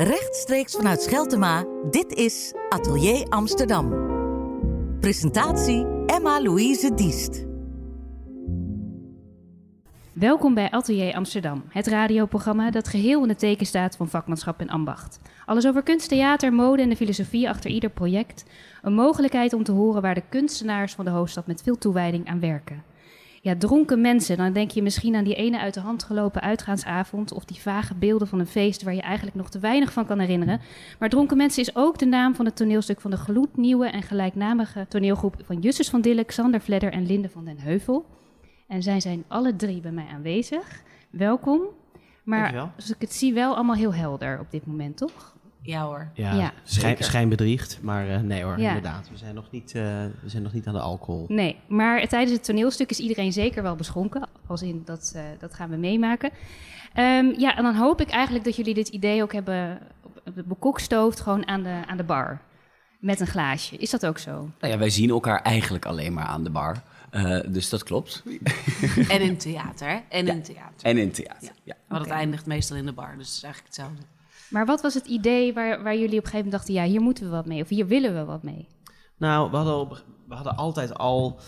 Rechtstreeks vanuit Scheltema, dit is Atelier Amsterdam. Presentatie Emma-Louise Diest. Welkom bij Atelier Amsterdam, het radioprogramma dat geheel in het teken staat van vakmanschap en ambacht. Alles over kunst, theater, mode en de filosofie achter ieder project. Een mogelijkheid om te horen waar de kunstenaars van de hoofdstad met veel toewijding aan werken. Ja, dronken mensen, dan denk je misschien aan die ene uit de hand gelopen uitgaansavond of die vage beelden van een feest waar je eigenlijk nog te weinig van kan herinneren. Maar dronken mensen is ook de naam van het toneelstuk van de gloednieuwe en gelijknamige toneelgroep van Justus van Dille, Xander Vledder en Linde van den Heuvel. En zij zijn alle drie bij mij aanwezig. Welkom. Maar als ik het zie, wel allemaal heel helder op dit moment, toch? Ja hoor. Ja, Ja. schijn, schijnbedriegt, maar eh, nee hoor, Ja. inderdaad. We zijn, nog niet, eh, we zijn nog niet aan de alcohol. Nee, maar tijdens het toneelstuk is iedereen zeker wel beschonken. Als in, dat, eh, dat gaan we meemaken. Ehm, ja, en dan hoop ik eigenlijk dat jullie dit idee ook hebben op- bekokstoofd gewoon aan de, aan de bar. Met een glaasje. Is dat ook zo? Nou ja, wij zien elkaar eigenlijk alleen maar aan de bar. Eh, dus dat klopt. En in theater, hè? En Ja. in theater. En in theater. Ja. Maar Oké. dat eindigt meestal in de bar, dus het is eigenlijk hetzelfde. Maar wat was het idee waar, waar jullie op een gegeven moment dachten... ja, hier moeten we wat mee of hier willen we wat mee? Nou, we hadden, we hadden altijd al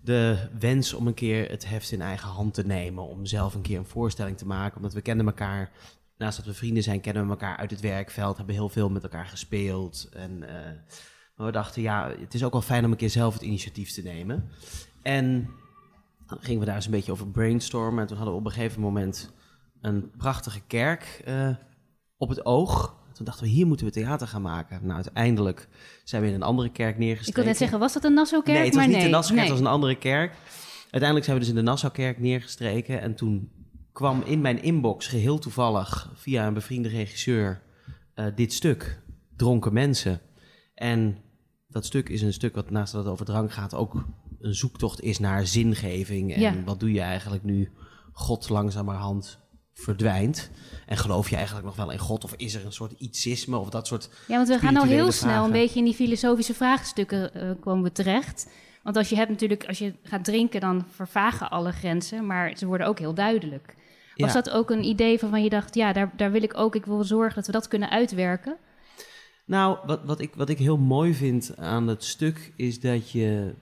de wens om een keer het heft in eigen hand te nemen. Om zelf een keer een voorstelling te maken. Omdat we kenden elkaar, naast dat we vrienden zijn, kennen we elkaar uit het werkveld. Hebben heel veel met elkaar gespeeld. En eh, we dachten, ja, het is ook wel fijn om een keer zelf het initiatief te nemen. En dan gingen we daar eens een beetje over brainstormen. En toen hadden we op een gegeven moment een prachtige kerk eh, op het oog. Toen dachten we, hier moeten we theater gaan maken. Nou, uiteindelijk zijn we in een andere kerk neergestreken. Ik wil net zeggen, was dat een Nassau-kerk? Nee, het was maar niet nee. de Nassaukerk, nee. het was een andere kerk. Uiteindelijk zijn we dus in de Nassaukerk neergestreken. En toen kwam in mijn inbox geheel toevallig via een bevriende regisseur eh, dit stuk, Dronken Mensen. En dat stuk is een stuk wat naast dat het over drank gaat ook een zoektocht is naar zingeving. En Ja. wat doe je eigenlijk nu God langzamerhand verdwijnt? En geloof je eigenlijk nog wel in God? Of is er een soort ietsisme of dat soort Ja, want we gaan nou heel snel een beetje in die filosofische vraagstukken eh, komen we terecht. Want als je hebt natuurlijk, als je gaat drinken, dan vervagen alle grenzen, maar ze worden ook heel duidelijk. Was Ja. dat ook een idee van van je dacht, ja, daar, daar wil ik ook, ik wil zorgen dat we dat kunnen uitwerken? Nou, wat, wat, ik, wat ik heel mooi vind aan het stuk is dat je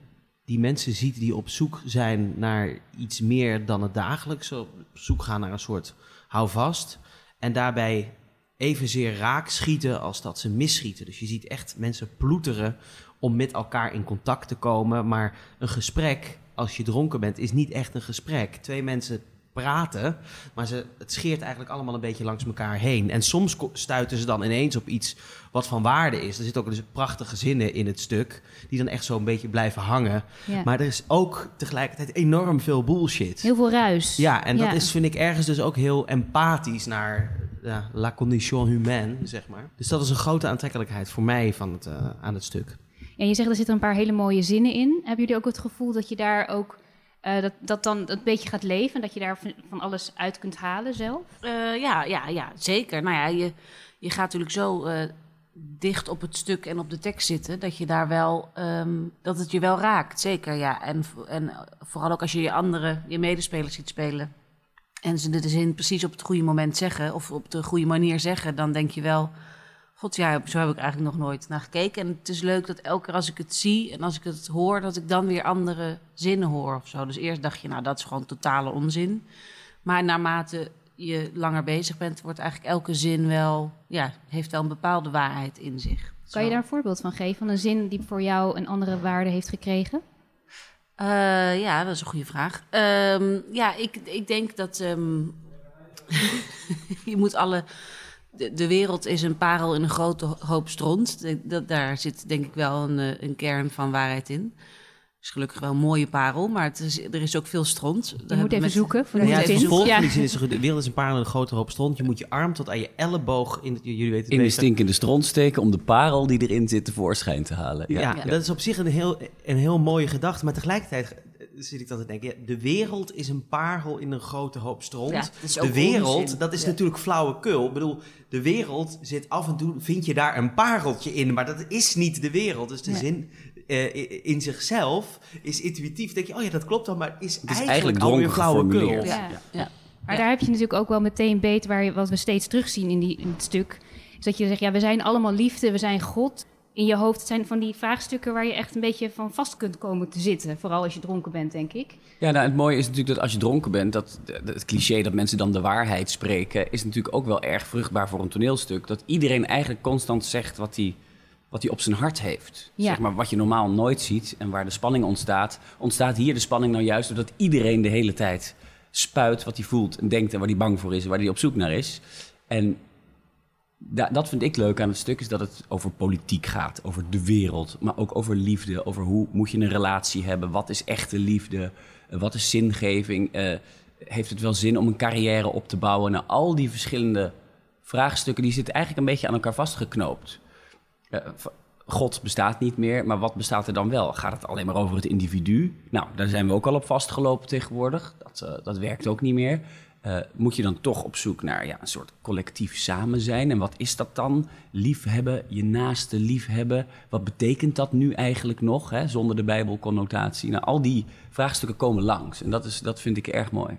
die mensen ziet die op zoek zijn naar iets meer dan het dagelijkse. Op zoek gaan naar een soort houvast. En daarbij evenzeer raak schieten als dat ze misschieten. Dus je ziet echt mensen ploeteren om met elkaar in contact te komen. Maar een gesprek, als je dronken bent, is niet echt een gesprek. Twee mensen praten, maar ze, het scheert eigenlijk allemaal een beetje langs elkaar heen. En soms stuiten ze dan ineens op iets wat van waarde is. Er zitten ook dus prachtige zinnen in het stuk, die dan echt zo'n beetje blijven hangen. Ja. Maar er is ook tegelijkertijd enorm veel bullshit. Heel veel ruis. Ja, en dat Ja. is, vind ik ergens dus ook heel empathisch naar ja, la condition humaine, zeg maar. Dus dat is een grote aantrekkelijkheid voor mij van het, eh, aan het stuk. En je zegt er zitten een paar hele mooie zinnen in. Hebben jullie ook het gevoel dat je daar ook, eh, dat, dat dan een beetje gaat leven en dat je daar van- alles uit kunt halen zelf? Eh, ja, ja, ja, zeker. Nou ja, je, je gaat natuurlijk zo eh, dicht op het stuk en op de tekst zitten... dat je daar wel, ehm, dat het je wel raakt, zeker, ja. En, en vooral ook als je je andere, je medespelers ziet spelen... en ze de zin precies op het goede moment zeggen... of op de goede manier zeggen, dan denk je wel... God, ja, zo heb ik eigenlijk nog nooit naar gekeken. En het is leuk dat elke keer als ik het zie en als ik het hoor... dat ik dan weer andere zinnen hoor of zo. Dus eerst dacht je, nou, dat is gewoon totale onzin... Maar naarmate je langer bezig bent, wordt eigenlijk elke zin wel, ja, heeft wel een bepaalde waarheid in zich. Kan je daar een voorbeeld van geven, van een zin die voor jou een andere waarde heeft gekregen? Eh, ja, dat is een goede vraag. Ehm, ja, ik, ik denk dat ehm, je moet alle. De, de wereld is een parel in een grote ho- hoop stront. De- Dat, daar zit denk ik wel een, eh, een kern van waarheid in. Het is gelukkig wel een mooie parel, maar het is, er is ook veel stront. Je moet even zoeken. Voor de Ja, ja, even het ja. is, de wereld is een paar een grote hoop stront. Je moet je arm tot aan je elleboog in, jullie weten het In de stinkende stront steken om de parel die erin zit tevoorschijn te halen. Ja, Ja. dat is op zich een heel, een heel mooie gedachte. Maar tegelijkertijd zit ik dan te denken... Ja, de wereld is een parel in een grote hoop stront. Ja, dat is de wereld, onzin. dat is Ja. natuurlijk flauwekul. Ik bedoel, de wereld zit af en toe... vind je daar een pareltje in, maar dat is niet de wereld. Dus de Nee. zin eh, in zichzelf is intuïtief. denk je, oh ja, dat klopt dan, maar is, is eigenlijk, eigenlijk alweer dronken flauwekul. Ja. Ja, ja. Maar Ja. daar heb je natuurlijk ook wel meteen beet waar je, wat we steeds terugzien in, die, in het stuk, is dat je zegt, ja, we zijn allemaal liefde, we zijn God. In je hoofd zijn van die vraagstukken waar je echt een beetje van vast kunt komen te zitten. Vooral als je dronken bent, denk ik. Ja, nou, het mooie is natuurlijk dat als je dronken bent, dat het cliché dat mensen dan de waarheid spreken, is natuurlijk ook wel erg vruchtbaar voor een toneelstuk. Dat iedereen eigenlijk constant zegt wat hij, wat hij op zijn hart heeft. Ja. Zeg maar wat je normaal nooit ziet en waar de spanning ontstaat, ontstaat hier de spanning nou juist doordat iedereen de hele tijd spuit wat hij voelt en denkt en waar hij bang voor is en waar hij op zoek naar is. En da- dat vind ik leuk aan het stuk, is dat het over politiek gaat, over de wereld, maar ook over liefde, over hoe moet je een relatie hebben, wat is echte liefde, eh, wat is zingeving, eh, heeft het wel zin om een carrière op te bouwen? Nou, al die verschillende vraagstukken, die zitten eigenlijk een beetje aan elkaar vastgeknoopt. Eh, God bestaat niet meer, maar wat bestaat er dan wel? Gaat het alleen maar over het individu? Nou, daar zijn we ook al op vastgelopen tegenwoordig. Dat, dat werkt ook niet meer. Eh, moet je dan toch op zoek naar ja, een soort collectief samen zijn? En wat is dat dan? Liefhebben, je naaste liefhebben. Wat betekent dat nu eigenlijk nog, hè, zonder de Bijbelconnotatie? Nou, al die vraagstukken komen langs. En dat, is, dat vind ik erg mooi.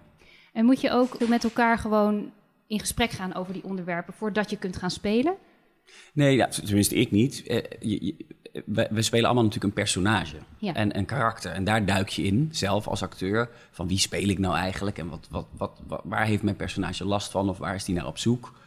En moet je ook met elkaar gewoon in gesprek gaan over die onderwerpen voordat je kunt gaan spelen? Nee, ja, tenminste ik niet. Eh, je, je- we, we spelen allemaal natuurlijk een personage Ja. en een karakter. En daar duik je in, zelf als acteur, van wie speel ik nou eigenlijk... en wat, wat, wat, wa- waar heeft mijn personage last van of waar is die naar op zoek?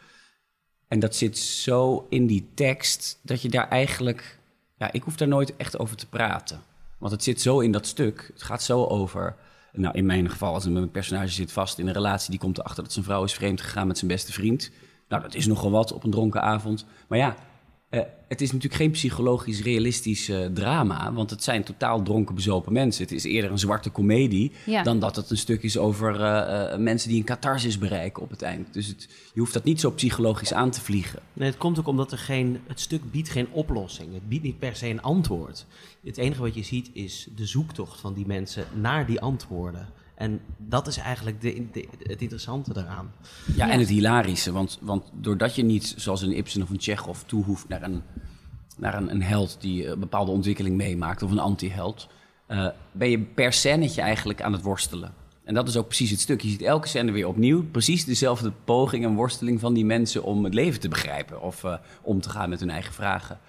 En dat zit zo in die tekst dat je daar eigenlijk... Ja, ik hoef daar nooit echt over te praten. Want het zit zo in dat stuk. Het gaat zo over... Nou, in mijn geval, als een personage zit vast in een relatie... die komt erachter dat zijn vrouw is vreemd gegaan met zijn beste vriend. Nou, dat is nogal wat op een dronken avond. Maar ja, eh, het is natuurlijk geen psychologisch realistisch eh, drama... want het zijn totaal dronken bezopen mensen. Het is eerder een zwarte komedie... Ja. dan dat het een stuk is over eh, eh, mensen die een catharsis bereiken op het eind. Dus het, je hoeft dat niet zo psychologisch aan te vliegen. Nee, het komt ook omdat er geen, het stuk biedt geen oplossing. Het biedt niet per se een antwoord. Het enige wat je ziet is de zoektocht van die mensen naar die antwoorden. En dat is eigenlijk de, de- het interessante daaraan. Ja, Ja. en het hilarische. Want, want doordat je niet, zoals een Ibsen of een Tsjechov, toe hoeft naar een, naar een, een held die een bepaalde ontwikkeling meemaakt, of een anti-held, eh, ben je per scènetje eigenlijk aan het worstelen. En dat is ook precies het stuk. Je ziet elke scène weer opnieuw precies dezelfde poging en worsteling van die mensen om het leven te begrijpen of eh, om te gaan met hun eigen vragen.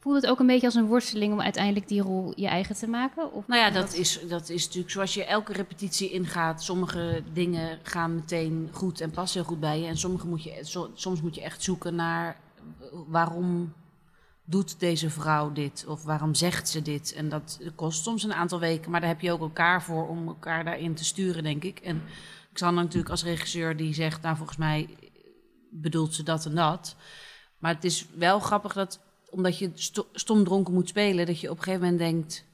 Voelt het ook een beetje als een worsteling om uiteindelijk die rol je eigen te maken? Of Nou ja, dat is, dat is natuurlijk zoals je elke repetitie ingaat. Sommige dingen gaan meteen goed en passen heel goed bij je. En sommige moet je, so- soms moet je echt zoeken naar waarom doet deze vrouw dit? Of waarom zegt ze dit? En dat kost soms een aantal weken. Maar daar heb je ook elkaar voor om elkaar daarin te sturen, denk ik. En Xander natuurlijk als regisseur die zegt, nou volgens mij bedoelt ze dat en dat. Maar het is wel grappig dat, omdat je sto- stom dronken moet spelen, dat je op een gegeven moment denkt...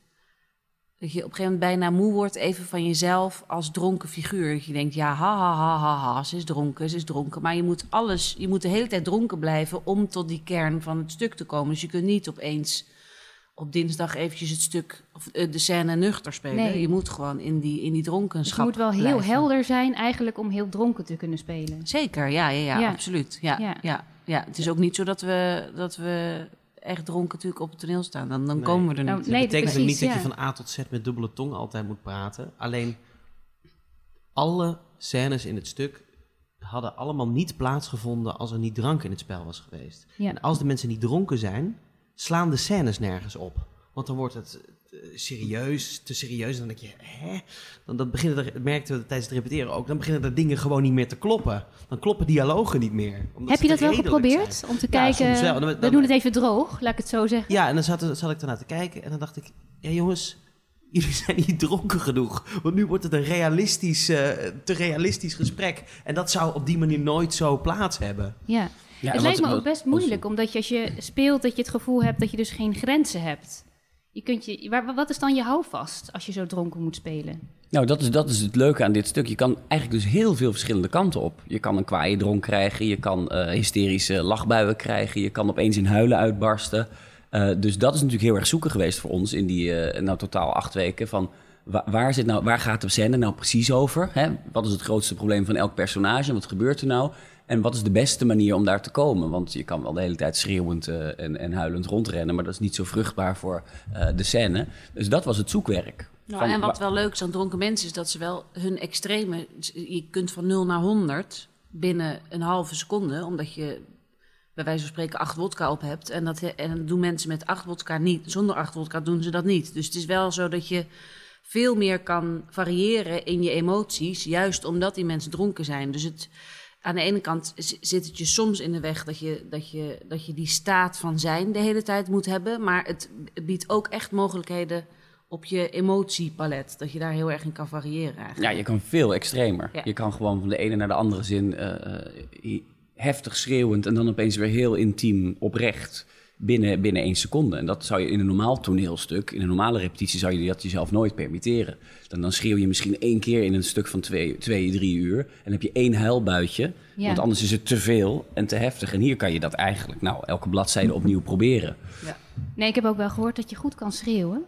Dat je op een gegeven moment bijna moe wordt even van jezelf als dronken figuur. Dat je denkt, ja, ha, ha, ha, ha, ha, ze is dronken, ze is dronken. Maar je moet alles, je moet de hele tijd dronken blijven om tot die kern van het stuk te komen. Dus je kunt niet opeens op dinsdag eventjes het stuk, of eh, de scène nuchter spelen. Nee. Je moet gewoon in die, in die Dus dronkenschap je moet wel heel blijven. helder zijn eigenlijk om heel dronken te kunnen spelen. Zeker, ja, ja, ja, Ja. absoluut. Ja, Ja. ja. Ja, Het is ook niet zo dat we, dat we echt dronken natuurlijk op het toneel staan. Dan, dan Nee. komen we er Nou, niet. nee, dat betekent precies, niet dat ja. je van A tot Z met dubbele tong altijd moet praten. Alleen alle scènes in het stuk hadden allemaal niet plaatsgevonden als er niet drank in het spel was geweest. Ja. En als de mensen niet dronken zijn, slaan de scènes nergens op. Want dan wordt het serieus, te serieus. En dan denk je, hè? Dan, dan beginnen er, merkten we tijdens het repeteren ook, dan beginnen er dingen gewoon niet meer te kloppen. Dan kloppen dialogen niet meer. omdat Heb je dat wel geprobeerd? zijn. Om te Ja, kijken. Dan- we doen het even droog, laat ik het zo zeggen. Ja, en dan zat, zat ik ernaar te kijken en dan dacht ik, ja jongens, jullie zijn niet dronken genoeg. Want nu wordt het een realistisch, eh, te realistisch gesprek. En dat zou op die manier nooit zo plaats hebben. Ja. Ja, het lijkt wat- me ook best moeilijk, omdat je als je speelt, dat je het gevoel hebt dat je dus geen grenzen hebt. Je kunt je, waar, wat is dan je houvast als je zo dronken moet spelen? Nou, dat is, dat is het leuke aan dit stuk. Je kan eigenlijk dus heel veel verschillende kanten op. Je kan een kwaaie dronk krijgen, je kan eh, hysterische lachbuien krijgen, je kan opeens in huilen uitbarsten. Eh, dus dat is natuurlijk heel erg zoeken geweest voor ons in die eh, nou totaal acht weken. Van wa- waar, zit nou, waar gaat de scène nou precies over? Hè? Wat is het grootste probleem van elk personage? Wat gebeurt er nou? En wat is de beste manier om daar te komen? Want je kan wel de hele tijd schreeuwend eh, en, en huilend rondrennen, maar dat is niet zo vruchtbaar voor eh, de scène. Dus dat was het zoekwerk. Nou, Van en wat wa- wel leuk is aan dronken mensen is dat ze wel hun extreme. Je kunt van 0 naar 100 binnen een halve seconde, omdat je bij wijze van spreken acht wodka op hebt. En dat, en dat doen mensen met acht wodka niet. Zonder acht wodka doen ze dat niet. Dus het is wel zo dat je veel meer kan variëren in je emoties, juist omdat die mensen dronken zijn. Dus het, aan de ene kant zit het je soms in de weg dat je, dat, je, dat je die staat van zijn de hele tijd moet hebben. Maar het biedt ook echt mogelijkheden op je emotiepalet. Dat je daar heel erg in kan variëren eigenlijk. Ja, je kan veel extremer. Ja. Je kan gewoon van de ene naar de andere zin eh, eh, heftig schreeuwend en dan opeens weer heel intiem oprecht binnen, binnen één seconde. En dat zou je in een normaal toneelstuk, in een normale repetitie, zou je dat jezelf nooit permitteren. Dan, dan schreeuw je misschien één keer in een stuk van twee, twee drie uur en dan heb je één huilbuitje. Ja. Want anders is het te veel en te heftig. En hier kan je dat eigenlijk, nou, elke bladzijde opnieuw proberen. Nee, ik heb ook wel gehoord dat je goed kan schreeuwen.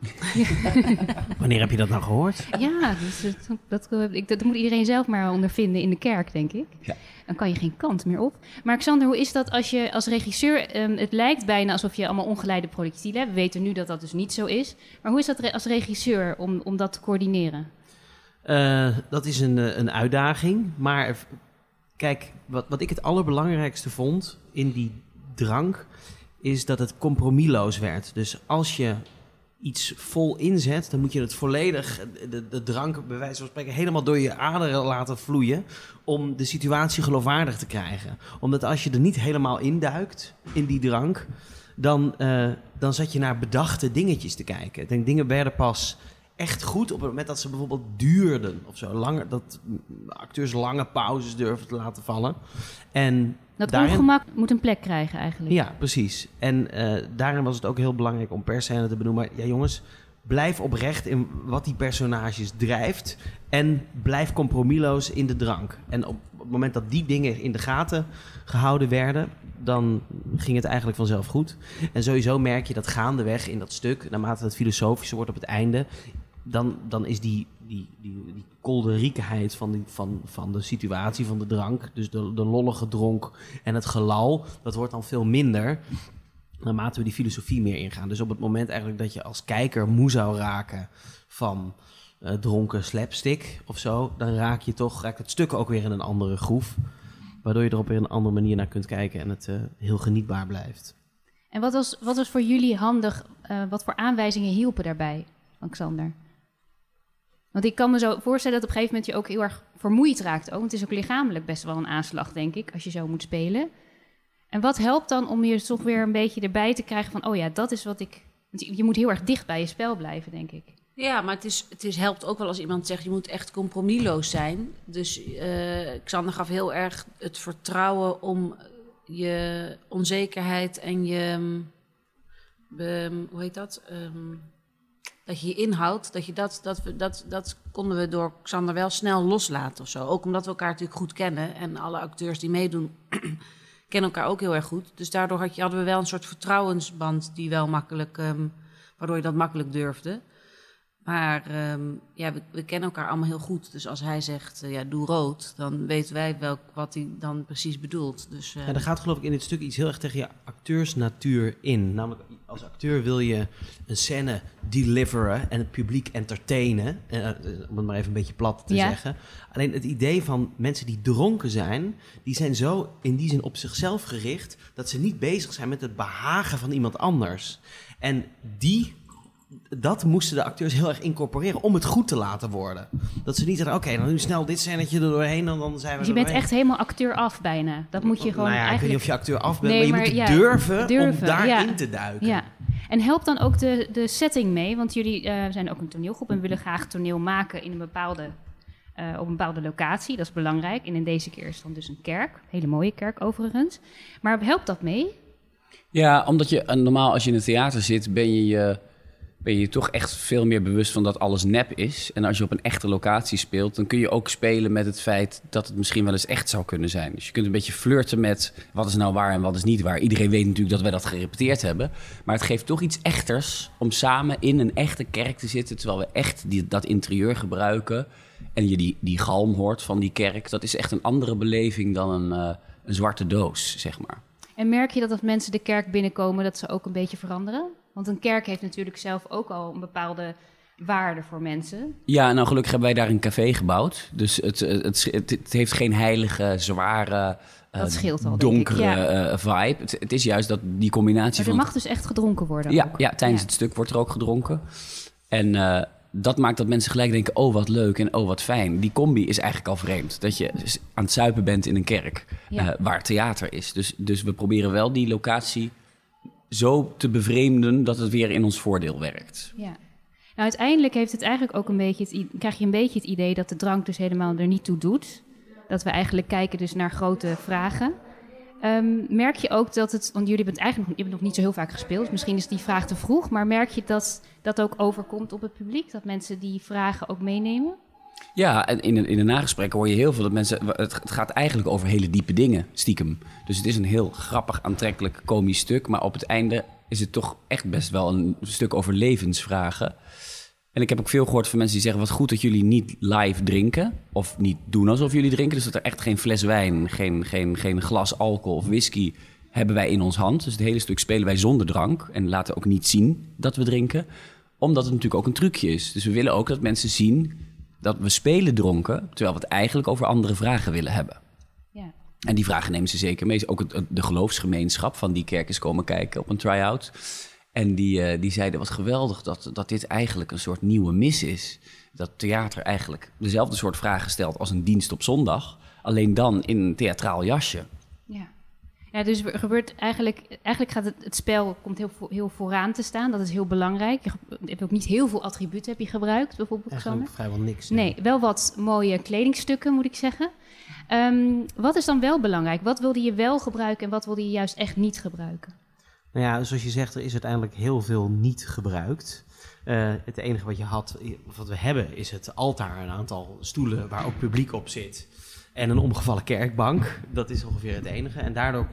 Wanneer heb je dat nou gehoord? Ja, dus dat, dat, ik- dat moet iedereen zelf maar ondervinden in de kerk, denk ik. Ja. Dan kan je geen kant meer op. Maar Xander, hoe is dat als je als regisseur... ehm, het lijkt bijna alsof je allemaal ongeleide projectielen hebt. We weten nu dat dat dus niet zo is. Maar hoe is dat re- als regisseur om, om dat te coördineren? Eh, dat is een, eh, een uitdaging. Maar kijk, wat, wat ik het allerbelangrijkste vond in die drank, is dat het compromisloos werd. Dus als je iets vol inzet, dan moet je het volledig, de, drank bij wijze van spreken, helemaal door je aderen laten vloeien. Om de situatie geloofwaardig te krijgen. Omdat als je er niet helemaal induikt in die drank, dan, eh, dan zat je naar bedachte dingetjes te kijken. Ik denk, dingen werden pas echt goed op het moment dat ze bijvoorbeeld duurden of zo. Langer, dat acteurs lange pauzes durven te laten vallen. En Dat daarin- ongemak moet een plek krijgen eigenlijk. ja, precies. En eh, daarin was het ook heel belangrijk om per scène te benoemen... ja jongens, blijf oprecht in wat die personages drijft... en blijf compromisloos in de drank. En op het moment dat die dingen in de gaten gehouden werden... dan ging het eigenlijk vanzelf goed. En sowieso merk je dat gaandeweg in dat stuk... naarmate het filosofischer wordt op het einde... dan, dan is die, die, die, die van, die, van, van de situatie, van de drank... dus de, de lollige dronk en het gelal... dat wordt dan veel minder naarmate we die filosofie meer ingaan. Dus op het moment eigenlijk dat je als kijker moe zou raken van eh, dronken slapstick of zo, dan raak je toch, raakt het stuk ook weer in een andere groef. Waardoor je er op weer een andere manier naar kunt kijken en het eh, heel genietbaar blijft. En wat was, wat was voor jullie handig? eh, wat voor aanwijzingen hielpen daarbij, Alexander? Want ik kan me zo voorstellen dat op een gegeven moment je ook heel erg vermoeid raakt. Ook. Want het is ook lichamelijk best wel een aanslag, denk ik, als je zo moet spelen. En wat helpt dan om je toch weer een beetje erbij te krijgen van... oh ja, dat is wat ik... Je- moet heel erg dicht bij je spel blijven, denk ik. Ja, maar het, is, het is, helpt ook wel als iemand zegt... je moet echt compromisloos zijn. Dus eh Xander gaf heel erg het vertrouwen om je onzekerheid en je... ehm, hoe heet dat? Ehm, dat je je inhoudt. Dat, je dat, dat, we, dat, dat konden we door Xander wel snel loslaten of zo. Ook omdat we elkaar natuurlijk goed kennen. En alle acteurs die meedoen kennen elkaar ook heel erg goed. Dus daardoor had je, hadden we wel een soort vertrouwensband... die wel makkelijk... ehm, waardoor je dat makkelijk durfde. Maar ehm, ja, we, we kennen elkaar allemaal heel goed. Dus als hij zegt, eh, ja, doe rood, dan weten wij welk, wat hij dan precies bedoelt. Dus, eh, Ja, er gaat geloof ik in dit stuk iets heel erg tegen je acteursnatuur in. Namelijk, als acteur wil je een scène deliveren en het publiek entertainen. eh, eh, om het maar even een beetje plat te Ja. zeggen. Alleen het idee van mensen die dronken zijn, die zijn zo in die zin op zichzelf gericht... dat ze niet bezig zijn met het behagen van iemand anders. En die dat moesten de acteurs heel erg incorporeren om het goed te laten worden. Dat ze niet zeggen, oké, dan nu snel dit scènetje er doorheen en dan zijn we Dus je bent doorheen. echt helemaal acteur af bijna. Dat moet je gewoon nou ja, ik weet niet eigenlijk... of je acteur af bent, Nee, maar je maar moet ja, durven, durven, om daarin ja. te duiken. Ja, en helpt dan ook de, de setting mee? Want jullie eh, zijn ook een toneelgroep en willen graag toneel maken in een bepaalde, eh, op een bepaalde locatie. Dat is belangrijk. En in deze keer is het dan dus een kerk. Hele mooie kerk overigens. Maar helpt dat mee? Ja, omdat je normaal als je in het theater zit, ben je je, ben je je toch echt veel meer bewust van dat alles nep is. En als je op een echte locatie speelt, dan kun je ook spelen met het feit dat het misschien wel eens echt zou kunnen zijn. Dus je kunt een beetje flirten met wat is nou waar en wat is niet waar. Iedereen weet natuurlijk dat wij dat gerepeteerd hebben. Maar het geeft toch iets echters om samen in een echte kerk te zitten, terwijl we echt die, dat interieur gebruiken. En je die, die galm hoort van die kerk. Dat is echt een andere beleving dan een, eh, een zwarte doos, zeg maar. En merk je dat als mensen de kerk binnenkomen, dat ze ook een beetje veranderen? Want een kerk heeft natuurlijk zelf ook al een bepaalde waarde voor mensen. Ja, nou gelukkig hebben wij daar een café gebouwd. Dus het, het, het, het heeft geen heilige, zware, eh, al, donkere ja. eh, vibe. Het, het is juist dat die combinatie Maar er van... mag dus echt gedronken worden ja, ook. ja, tijdens Ja. het stuk wordt er ook gedronken. En eh, dat maakt dat mensen gelijk denken, oh wat leuk en oh wat fijn. Die combi is eigenlijk al vreemd. Dat je aan het zuipen bent in een kerk Ja. waar theater is. Dus, dus we proberen wel die locatie zo te bevreemden dat het weer in ons voordeel werkt. Ja. Nou, uiteindelijk heeft het eigenlijk ook een beetje krijg je een beetje het idee dat de drank dus helemaal er niet toe doet. Dat we eigenlijk kijken dus naar grote vragen. Ehm, merk je ook dat het, want jullie hebben eigenlijk nog, nog niet zo heel vaak gespeeld, dus misschien is die vraag te vroeg, maar merk je dat dat ook overkomt op het publiek? Dat mensen die vragen ook meenemen? Ja, en in, in de nagesprekken hoor je heel veel dat mensen... Het gaat eigenlijk over hele diepe dingen, stiekem. Dus het is een heel grappig, aantrekkelijk, komisch stuk. Maar op het einde is het toch echt best wel een stuk over levensvragen. En ik heb ook veel gehoord van mensen die zeggen... wat goed dat jullie niet live drinken. Of niet doen alsof jullie drinken. Dus dat er echt geen fles wijn, geen, geen, geen glas alcohol of whisky hebben wij in ons hand. Dus het hele stuk spelen wij zonder drank. En laten ook niet zien dat we drinken. Omdat het natuurlijk ook een trucje is. Dus we willen ook dat mensen zien dat we spelen dronken... terwijl we het eigenlijk over andere vragen willen hebben. Ja. En die vragen nemen ze zeker mee. Ook het, de geloofsgemeenschap van die kerk is komen kijken op een try-out. En die, eh, die zeiden, wat geweldig dat, dat dit eigenlijk een soort nieuwe mis is. Dat theater eigenlijk dezelfde soort vragen stelt als een dienst op zondag. Alleen dan in een theatraal jasje. Ja. Ja, dus gebeurt eigenlijk, eigenlijk gaat het, het spel komt heel, heel vooraan te staan. Dat is heel belangrijk. Je, hebt ook niet heel veel attributen heb je gebruikt, bijvoorbeeld. Eigenlijk vrijwel niks. Nee, wel wat mooie kledingstukken, moet ik zeggen. Ehm, wat is dan wel belangrijk? Wat wilde je wel gebruiken en wat wilde je juist echt niet gebruiken? Nou ja, zoals je zegt, er is uiteindelijk heel veel niet gebruikt. Eh, het enige wat je had, of wat we hebben, is het altaar, een aantal stoelen waar ook publiek op zit. En een omgevallen kerkbank. Dat is ongeveer het enige. En daardoor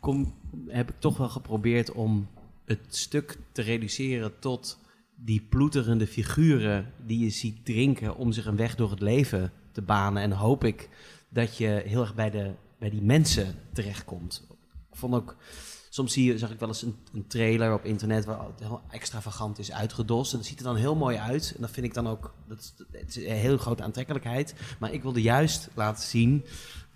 kom, heb ik toch wel geprobeerd om het stuk te reduceren tot die ploeterende figuren die je ziet drinken om zich een weg door het leven te banen. En hoop ik dat je heel erg bij, de, bij die mensen terechtkomt. Ik vond ook, soms zie je, zag ik wel eens een, een trailer op internet waar het heel extravagant is uitgedost. En dat ziet er dan heel mooi uit. En dat vind ik dan ook, dat, het is een heel grote aantrekkelijkheid. Maar ik wilde juist laten zien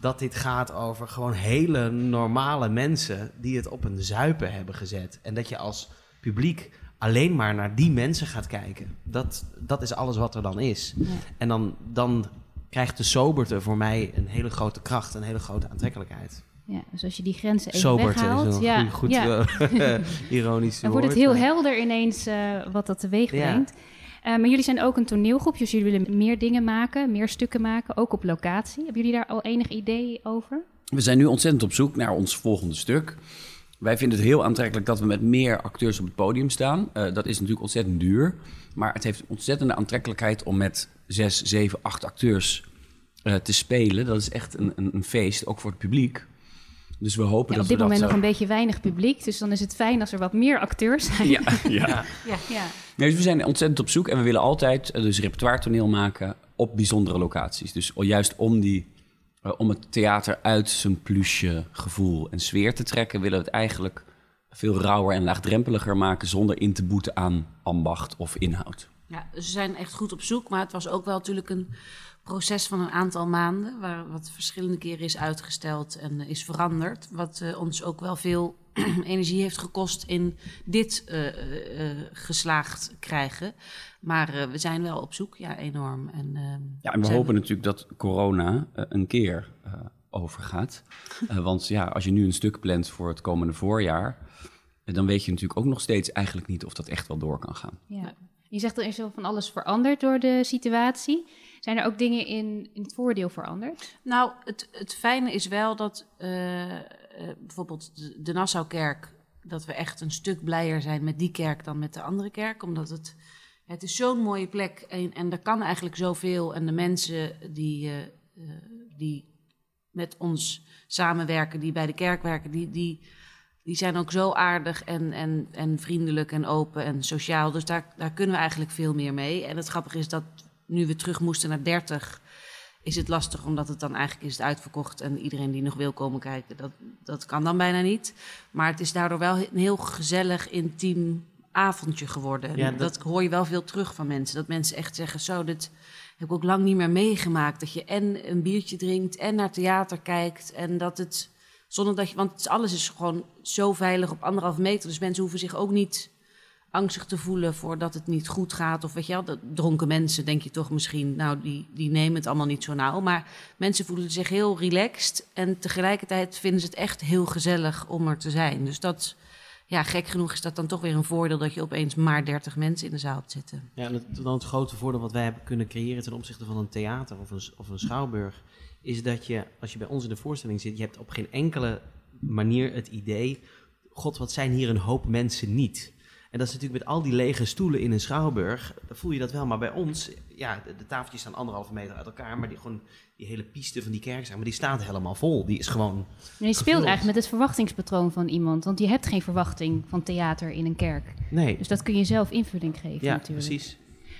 dat dit gaat over gewoon hele normale mensen die het op een zuipen hebben gezet. En dat je als publiek alleen maar naar die mensen gaat kijken. Dat, dat is alles wat er dan is. Ja. En dan, dan krijgt de soberte voor mij een hele grote kracht, een hele grote aantrekkelijkheid. Ja, dus als je die grenzen even Soberte weghaalt... ja, goed, goed ja. eh, ironisch Dan wordt het heel maar- helder ineens eh, wat dat teweeg Ja. brengt. Eh, maar jullie zijn ook een toneelgroep, dus jullie willen meer dingen maken, meer stukken maken, ook op locatie. Hebben jullie daar al enig idee over? We zijn nu ontzettend op zoek naar ons volgende stuk. Wij vinden het heel aantrekkelijk dat we met meer acteurs op het podium staan. Eh, dat is natuurlijk ontzettend duur. Maar het heeft ontzettende aantrekkelijkheid om met zes, zeven, acht acteurs eh, te spelen. Dat is echt een, een, een feest, ook voor het publiek. Dus we hopen Ja, dat op dit moment dat... nog een beetje weinig publiek, dus dan is het fijn als er wat meer acteurs zijn. Ja, ja. Ja. Ja. Nee, dus we zijn ontzettend op zoek en we willen altijd eh, dus repertoire toneel maken op bijzondere locaties. Dus juist om, die, eh, om het theater uit zijn plusje gevoel en sfeer te trekken, willen we het eigenlijk veel rauwer en laagdrempeliger maken zonder in te boeten aan ambacht of inhoud. Ja, we zijn echt goed op zoek. Maar het was ook wel natuurlijk een proces van een aantal maanden. Waar wat verschillende keren is uitgesteld en eh, is veranderd. Wat eh, ons ook wel veel energie heeft gekost in dit eh, geslaagd krijgen. Maar eh, we zijn wel op zoek, ja, enorm. En, ehm, Ja, en we hopen natuurlijk dat corona een keer eh, overgaat. Eh, want ja, als je nu een stuk plant voor het komende voorjaar, dan weet je natuurlijk ook nog steeds eigenlijk niet of dat echt wel door kan gaan. Ja. Je zegt er is wel van alles veranderd door de situatie. Zijn er ook dingen in, in het voordeel veranderd? Nou, het, het fijne is wel dat eh, eh, bijvoorbeeld de, Nassaukerk... dat we echt een stuk blijer zijn met die kerk dan met de andere kerk. Omdat het, het is zo'n mooie plek en, en er kan eigenlijk zoveel. En de mensen die, eh, die met ons samenwerken, die bij de kerk werken... die, die, die zijn ook zo aardig en, en, en vriendelijk en open en sociaal. Dus daar, daar kunnen we eigenlijk veel meer mee. En het grappige is dat nu we terug moesten naar 30 is het lastig omdat het dan eigenlijk is het uitverkocht en iedereen die nog wil komen kijken, dat, dat kan dan bijna niet. Maar het is daardoor wel een heel gezellig, intiem avondje geworden. Ja, dat... dat- hoor je wel veel terug van mensen. Dat mensen echt zeggen, zo, dit heb ik ook lang niet meer meegemaakt. Dat je en een biertje drinkt en naar theater kijkt. En dat het, zonder dat je, want alles is gewoon zo veilig op anderhalve meter. Dus mensen hoeven zich ook niet angstig te voelen voor dat het niet goed gaat. Of weet je wel, dat dronken mensen denk je toch misschien, nou, die, die nemen het allemaal niet zo nauw. Maar mensen voelen zich heel relaxed. En tegelijkertijd vinden ze het echt heel gezellig om er te zijn. Dus dat, ja, gek genoeg is dat dan toch weer een voordeel dat je opeens maar 30 mensen in de zaal hebt zitten. Ja, en het, dan het grote voordeel wat wij hebben kunnen creëren ten opzichte van een theater of een, of een schouwburg, is dat je, als je bij ons in de voorstelling zit, je hebt op geen enkele manier het idee, god, wat zijn hier een hoop mensen niet. En dat is natuurlijk met al die lege stoelen in een schouwburg, voel je dat wel. Maar bij ons, ja, de, de tafeltjes staan anderhalve meter uit elkaar, maar die, gewoon, die hele piste van die kerk, zeg maar, die staat helemaal vol. Die is gewoon, je speelt eigenlijk met het verwachtingspatroon van iemand. Want je hebt geen verwachting van theater in een kerk. nee. Dus dat kun je zelf invulling geven Ja, natuurlijk. precies.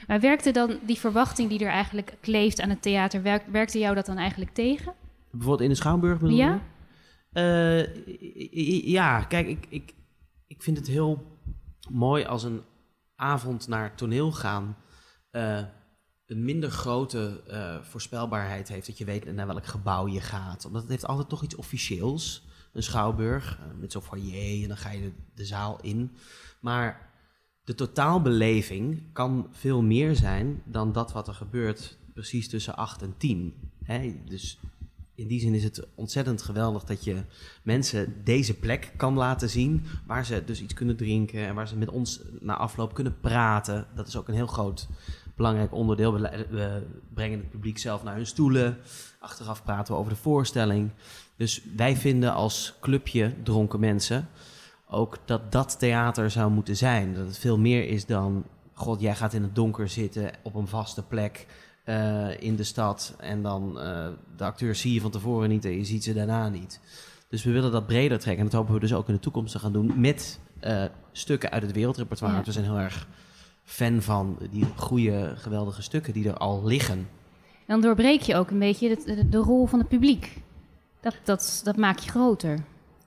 Maar werkte dan die verwachting die er eigenlijk kleeft aan het theater... werk- werkte jou dat dan eigenlijk tegen? Bijvoorbeeld in de Schouwburg bedoel Ja? je? Eh, ja, kijk, ik, ik, ik vind het heel mooi als een avond naar toneel gaan eh, een minder grote eh, voorspelbaarheid heeft. Dat je weet naar welk gebouw je gaat. Omdat het heeft altijd toch iets officieels. Een schouwburg eh, met zo'n foyer en dan ga je de, de zaal in. Maar de totaalbeleving kan veel meer zijn dan dat wat er gebeurt precies tussen 8 en 10. Hè? Dus in die zin is het ontzettend geweldig dat je mensen deze plek kan laten zien. Waar ze dus iets kunnen drinken en waar ze met ons na afloop kunnen praten. Dat is ook een heel groot belangrijk onderdeel. We, brengen het publiek zelf naar hun stoelen. Achteraf praten we over de voorstelling. Dus wij vinden als clubje dronken mensen ook dat dat theater zou moeten zijn. Dat het veel meer is dan... God, jij gaat in het donker zitten op een vaste plek eh, in de stad... en dan eh, de acteurs zie je van tevoren niet en je ziet ze daarna niet. Dus we willen dat breder trekken. En dat hopen we dus ook in de toekomst te gaan doen... met eh, stukken uit het wereldrepertoire. Ja. We zijn heel erg fan van die goede, geweldige stukken die er al liggen. En dan doorbreek je ook een beetje de, de, de rol van het publiek. Dat, dat, dat maak je groter.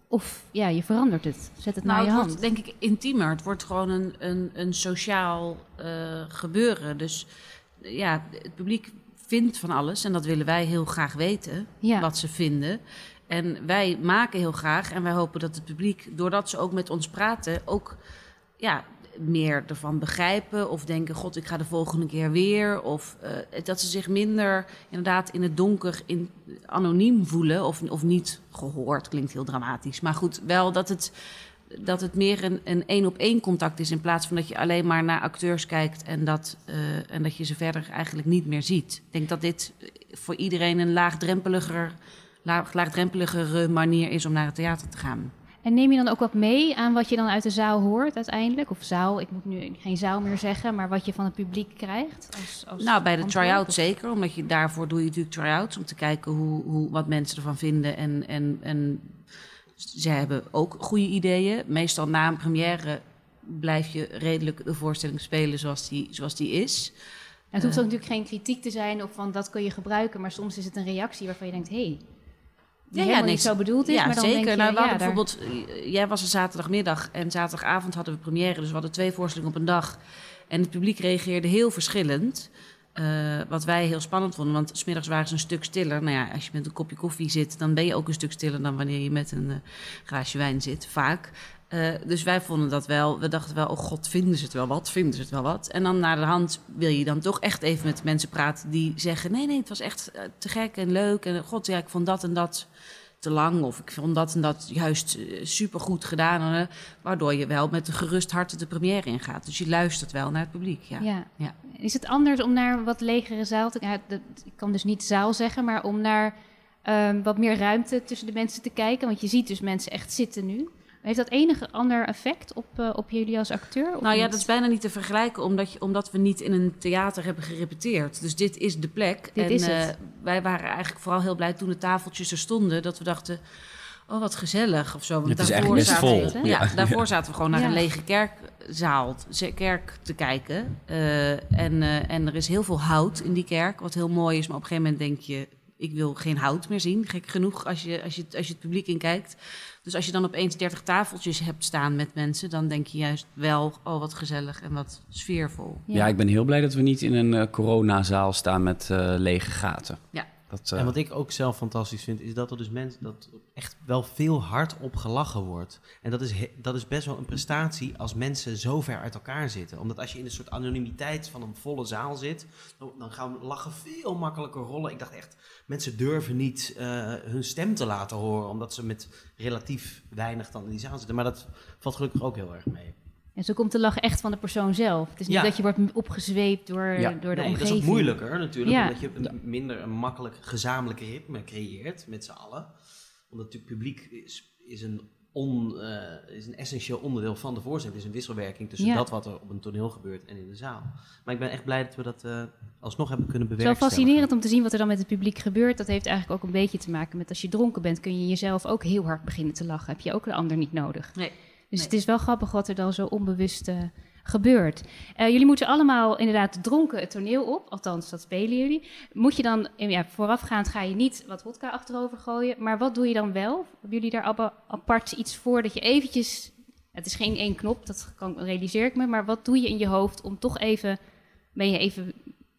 Of ja, je verandert het. Zet het Nou, naar je het hand. wordt denk ik intiemer. Het wordt gewoon een, een, een sociaal eh, gebeuren. Dus ja, het publiek vindt van alles en dat willen wij heel graag weten, Ja. wat ze vinden. En wij maken heel graag en wij hopen dat het publiek, doordat ze ook met ons praten, ook ja, meer ervan begrijpen of denken, god, ik ga de volgende keer weer. Of eh, dat ze zich minder inderdaad in het donker in, anoniem voelen of, of niet gehoord. Klinkt heel dramatisch. Maar goed, wel dat het, dat het meer een een één-op-één contact is in plaats van dat je alleen maar naar acteurs kijkt en dat, eh, en dat je ze verder eigenlijk niet meer ziet. Ik denk dat dit voor iedereen een laagdrempeliger, laag, laagdrempeligere manier is om naar het theater te gaan. En neem je dan ook wat mee aan wat je dan uit de zaal hoort uiteindelijk? Of zaal, ik moet nu geen zaal meer zeggen, maar wat je van het publiek krijgt? Als, als Nou, bij de try-out zeker. Omdat je daarvoor doe je natuurlijk try-outs. Om te kijken hoe, hoe, wat mensen ervan vinden. En, en, en zij hebben ook goede ideeën. Meestal na een première blijf je redelijk de voorstelling spelen zoals die, zoals die is. Het hoeft ook natuurlijk geen kritiek te zijn of van dat kun je gebruiken, maar soms is het een reactie waarvan je denkt, hé, hey, die Ja, ja, helemaal nee, niet zo bedoeld is, ja, maar dan zeker. denk je, nou, we ja, hadden daar- bijvoorbeeld, eh, jij was er zaterdagmiddag en zaterdagavond hadden we première. Dus we hadden twee voorstellingen op een dag. En het publiek reageerde heel verschillend. Eh, wat wij heel spannend vonden, want smiddags waren ze een stuk stiller. Nou ja, als je met een kopje koffie zit, dan ben je ook een stuk stiller dan wanneer je met een eh, glaasje wijn zit, vaak. Eh, dus wij vonden dat wel, we dachten wel, oh god, vinden ze het wel wat, vinden ze het wel wat. En dan naar de hand wil je dan toch echt even met mensen praten die zeggen, nee, nee, het was echt te gek en leuk. En god, ja, ik vond dat en dat te lang. Of ik vond dat en dat juist super supergoed gedaan. eh, waardoor je wel met een gerust hart de première ingaat. Dus je luistert wel naar het publiek. Ja. Ja. Ja. Is het anders om naar wat legere zaal te ja, dat- Ik kan dus niet zaal zeggen, maar om naar ehm, wat meer ruimte tussen de mensen te kijken. Want je ziet dus mensen echt zitten nu. Heeft dat enige ander effect op, eh, op jullie als acteur? of Nou ja, dat is bijna niet te vergelijken, omdat, je, omdat we niet in een theater hebben gerepeteerd. Dus dit is de plek. Dit en is het. eh, wij waren eigenlijk vooral heel blij toen de tafeltjes er stonden, dat we dachten. Oh, wat gezellig of zo. Want Het is daarvoor best zaten vol. we- Ja, Ja. daarvoor zaten we gewoon naar Ja. een lege kerkzaal, kerk te kijken. Eh, en, eh, en er is heel veel hout in die kerk, wat heel mooi is. Maar op een gegeven moment denk je, ik wil geen hout meer zien, gek genoeg, als je, als je, als je het publiek inkijkt. Dus als je dan opeens 30 tafeltjes hebt staan met mensen, dan denk je juist wel, oh wat gezellig en wat sfeervol. Ja. ik ben heel blij dat we niet in een eh, coronazaal staan met eh, lege gaten. Ja. Dat, eh, En wat ik ook zelf fantastisch vind, is dat er dus mensen dat echt wel veel hard op gelachen wordt. En dat is, dat is best wel een prestatie als mensen zo ver uit elkaar zitten. Omdat als je in een soort anonimiteit van een volle zaal zit, dan, dan gaan lachen veel makkelijker rollen. Ik dacht echt, mensen durven niet eh, hun stem te laten horen, omdat ze met relatief weinig dan in die zaal zitten. Maar dat valt gelukkig ook heel erg mee. En zo komt de lach echt van de persoon zelf. Het is niet Ja. dat je wordt opgezweept door, Ja. door de Nee, dat omgeving. is ook moeilijker natuurlijk, Ja. omdat je een minder een makkelijk gezamenlijk ritme creëert met z'n allen. Omdat natuurlijk publiek is, is, een on, eh, is een essentieel onderdeel van de voorstelling. Het is een wisselwerking tussen Ja. dat wat er op een toneel gebeurt en in de zaal. Maar ik ben echt blij dat we dat eh, alsnog hebben kunnen Zo bewerkstelligen. fascinerend om te zien wat er dan met het publiek gebeurt. Dat heeft eigenlijk ook een beetje te maken met als je dronken bent, kun je jezelf ook heel hard beginnen te lachen. Heb je ook de ander niet nodig. Nee. Dus Nee. het is wel grappig wat er dan zo onbewust eh, gebeurt. Eh, jullie moeten allemaal inderdaad dronken het toneel op. Althans, dat spelen jullie. Moet je dan, eh, ja, voorafgaand ga je niet wat vodka achterover gooien. Maar wat doe je dan wel? Hebben jullie daar apa- apart iets voor dat je eventjes... Het is geen één knop, dat kan, realiseer ik me. Maar wat doe je in je hoofd om toch even... Ben je even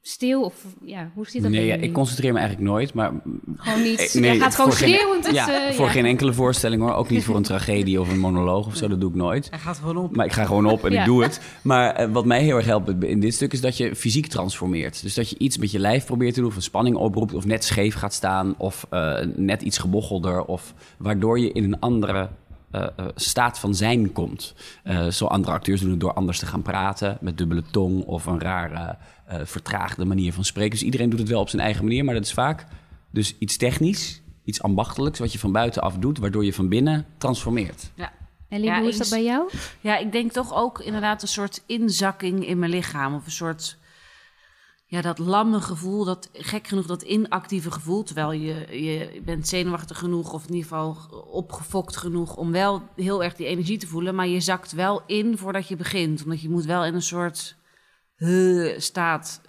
stil of ja, hoe zit dat nee, ja, ik concentreer me eigenlijk nooit, maar Gewoon niet. Eh, nee, Jij gaat gewoon voor geen- schreeuwend. ja, eh, voor ja. geen enkele voorstelling hoor. Ook niet voor een tragedie of een monoloog of zo, dat doe ik nooit. Hij gaat gewoon op. Maar ik ga gewoon op en Ja. ik doe het. Maar eh, wat mij heel erg helpt in dit stuk is dat je fysiek transformeert. Dus dat je iets met je lijf probeert te doen, of een spanning oproept, of net scheef gaat staan, of eh, net iets gebochelder, of waardoor je in een andere staat van zijn komt. Eh, zo andere acteurs doen het door anders te gaan praten, met dubbele tong of een rare eh, vertraagde manier van spreken. Dus iedereen doet het wel op zijn eigen manier, maar dat is vaak dus iets technisch, iets ambachtelijks, wat je van buitenaf doet, waardoor je van binnen transformeert. Ja. Ja, hoe is dat bij jou? Ja, ik denk toch ook inderdaad een soort inzakking in mijn lichaam. Of een soort, ja, dat lamme gevoel, dat gek genoeg, dat inactieve gevoel. Terwijl je, je bent zenuwachtig genoeg of in ieder geval opgefokt genoeg om wel heel erg die energie te voelen. Maar je zakt wel in voordat je begint. Omdat je moet wel in een soort eh, staat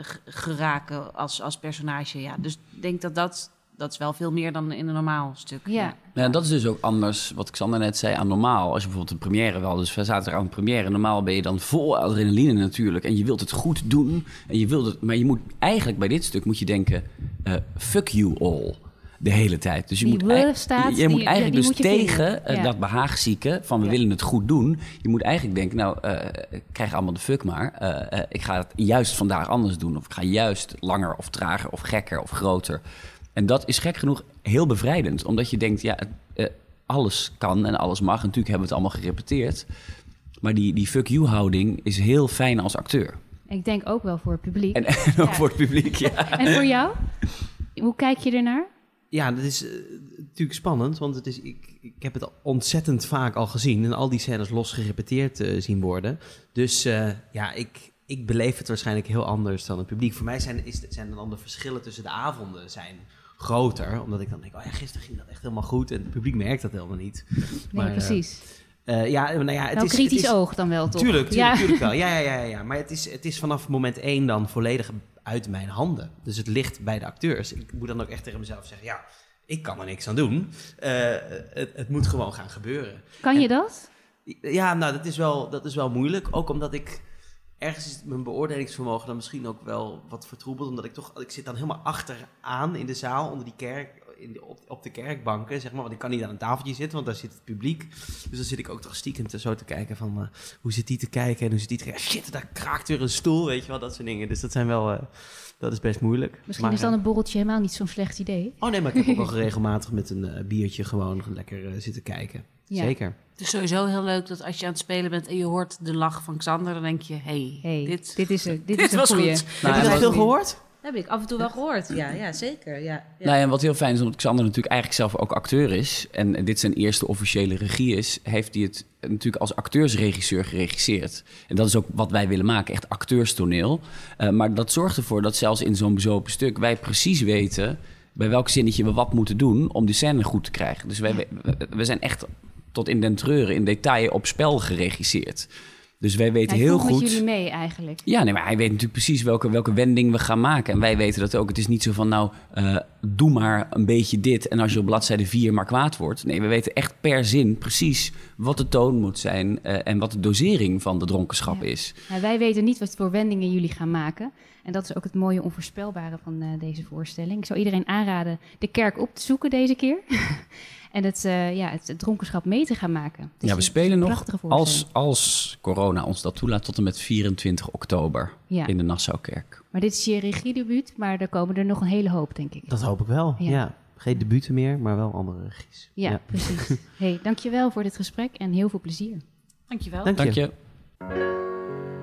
g- geraken als, als personage. Ja, dus ik denk dat dat, dat is wel veel meer dan in een normaal stuk. Ja. Ja, dat is dus ook anders, wat Xander net zei, aan normaal. Als je bijvoorbeeld een première wel, dus we zaten er aan een première. Normaal ben je dan vol adrenaline natuurlijk. En je wilt het goed doen. En je wilt het, maar je moet eigenlijk bij dit stuk moet je denken, eh, fuck you all. De hele tijd. Dus je Die moet, staat, je moet die- eigenlijk die dus moet je tegen eh, Ja. dat behaagzieke van we Ja. willen het goed doen. Je moet eigenlijk denken, nou, eh, ik krijg allemaal de fuck maar. Eh, eh, ik ga het juist vandaag anders doen. Of ik ga juist langer of trager of gekker of groter. En dat is gek genoeg heel bevrijdend. Omdat je denkt, ja, eh, alles kan en alles mag. En natuurlijk hebben we het allemaal gerepeteerd. Maar die, die fuck you houding is heel fijn als acteur. Ik denk ook wel voor het publiek. En, En, en ook voor het publiek, ja. voor jou? Hoe kijk je ernaar? Ja, dat is eh, natuurlijk spannend, want het is, ik, ik heb het ontzettend vaak al gezien en al die scènes los gerepeteerd eh, zien worden. Dus eh, ja, ik, ik beleef het waarschijnlijk heel anders dan het publiek. Voor mij zijn, is, zijn dan de verschillen tussen de avonden zijn groter, omdat ik dan denk, oh ja, gisteren ging dat echt helemaal goed en het publiek merkt dat helemaal niet. Nee, Maar, eh, precies. eh, ja, nou ja, het wel is, kritisch het is, oog dan wel, toch? Tuurlijk, tuurlijk, ja. tuurlijk wel. Ja, ja, ja, ja. Maar het is, het is vanaf moment één dan volledig uit mijn handen. Dus het ligt bij de acteurs. Ik moet dan ook echt tegen mezelf zeggen, ja, ik kan er niks aan doen. Eh, het, het moet gewoon gaan gebeuren. Kan je dat? Ja, nou, dat is wel, dat is wel moeilijk. Ook omdat ik ergens is mijn beoordelingsvermogen dan misschien ook wel wat vertroebeld. Omdat ik toch, ik zit dan helemaal achteraan in de zaal, onder die kerk, in de, op, op de kerkbanken, zeg maar. Want ik kan niet aan een tafeltje zitten, want daar zit het publiek. Dus dan zit ik ook toch stiekem te, zo te kijken van, eh, hoe zit die te kijken en hoe zit die te kijken. Shit, daar kraakt weer een stoel, weet je wel, dat soort dingen. Dus dat zijn wel, eh, dat is best moeilijk. Misschien Maar, is dan eh, een borreltje helemaal niet zo'n slecht idee. Oh nee, maar ik heb ook al regelmatig met een biertje gewoon lekker zitten kijken. Ja. Zeker. Het is sowieso heel leuk dat als je aan het spelen bent en je hoort de lach van Xander, dan denk je, hey, Hey, dit, dit, is, een- dit, dit is een was goeie. goed. Heb je dat veel gehoord? heb ik af en toe wel gehoord. Ja, ja zeker. Ja, ja. Nou ja, en wat heel fijn is, omdat Xander natuurlijk eigenlijk zelf ook acteur is... en dit zijn eerste officiële regie is... heeft hij het natuurlijk als acteursregisseur geregisseerd. En dat is ook wat wij willen maken, echt acteurstoneel. Eh, maar dat zorgt ervoor dat zelfs in zo'n bezopen stuk... wij precies weten bij welk zinnetje we wat moeten doen... om die scène goed te krijgen. Dus wij, we zijn echt tot in den treuren, in detail op spel geregisseerd. Dus wij weten Hij heel goed... met jullie mee eigenlijk. Ja, nee, maar hij weet natuurlijk precies welke, welke wending we gaan maken. En wij weten dat ook. Het is niet zo van, nou, eh, doe maar een beetje dit en als je op bladzijde 4 maar kwaad wordt. Nee, we weten echt per zin precies wat de toon moet zijn eh, en wat de dosering van de dronkenschap Ja. is. Nou, wij weten niet wat voor wendingen jullie gaan maken. En dat is ook het mooie onvoorspelbare van eh, deze voorstelling. Ik zou iedereen aanraden de kerk op te zoeken deze keer. en het, eh, ja, het, dronkenschap mee te gaan maken. Is ja, we spelen nog als, als corona ons dat toelaat tot en met 24 oktober Ja. in de Nassaukerk. Maar dit is je regiedebuut, maar er komen er nog een hele hoop, denk ik. Dat hoop ik wel, Ja. ja. Geen debuten meer, maar wel andere regies. Ja, precies. hey, dankjewel voor dit gesprek en heel veel plezier. Dankjewel. Dank je. Dank je.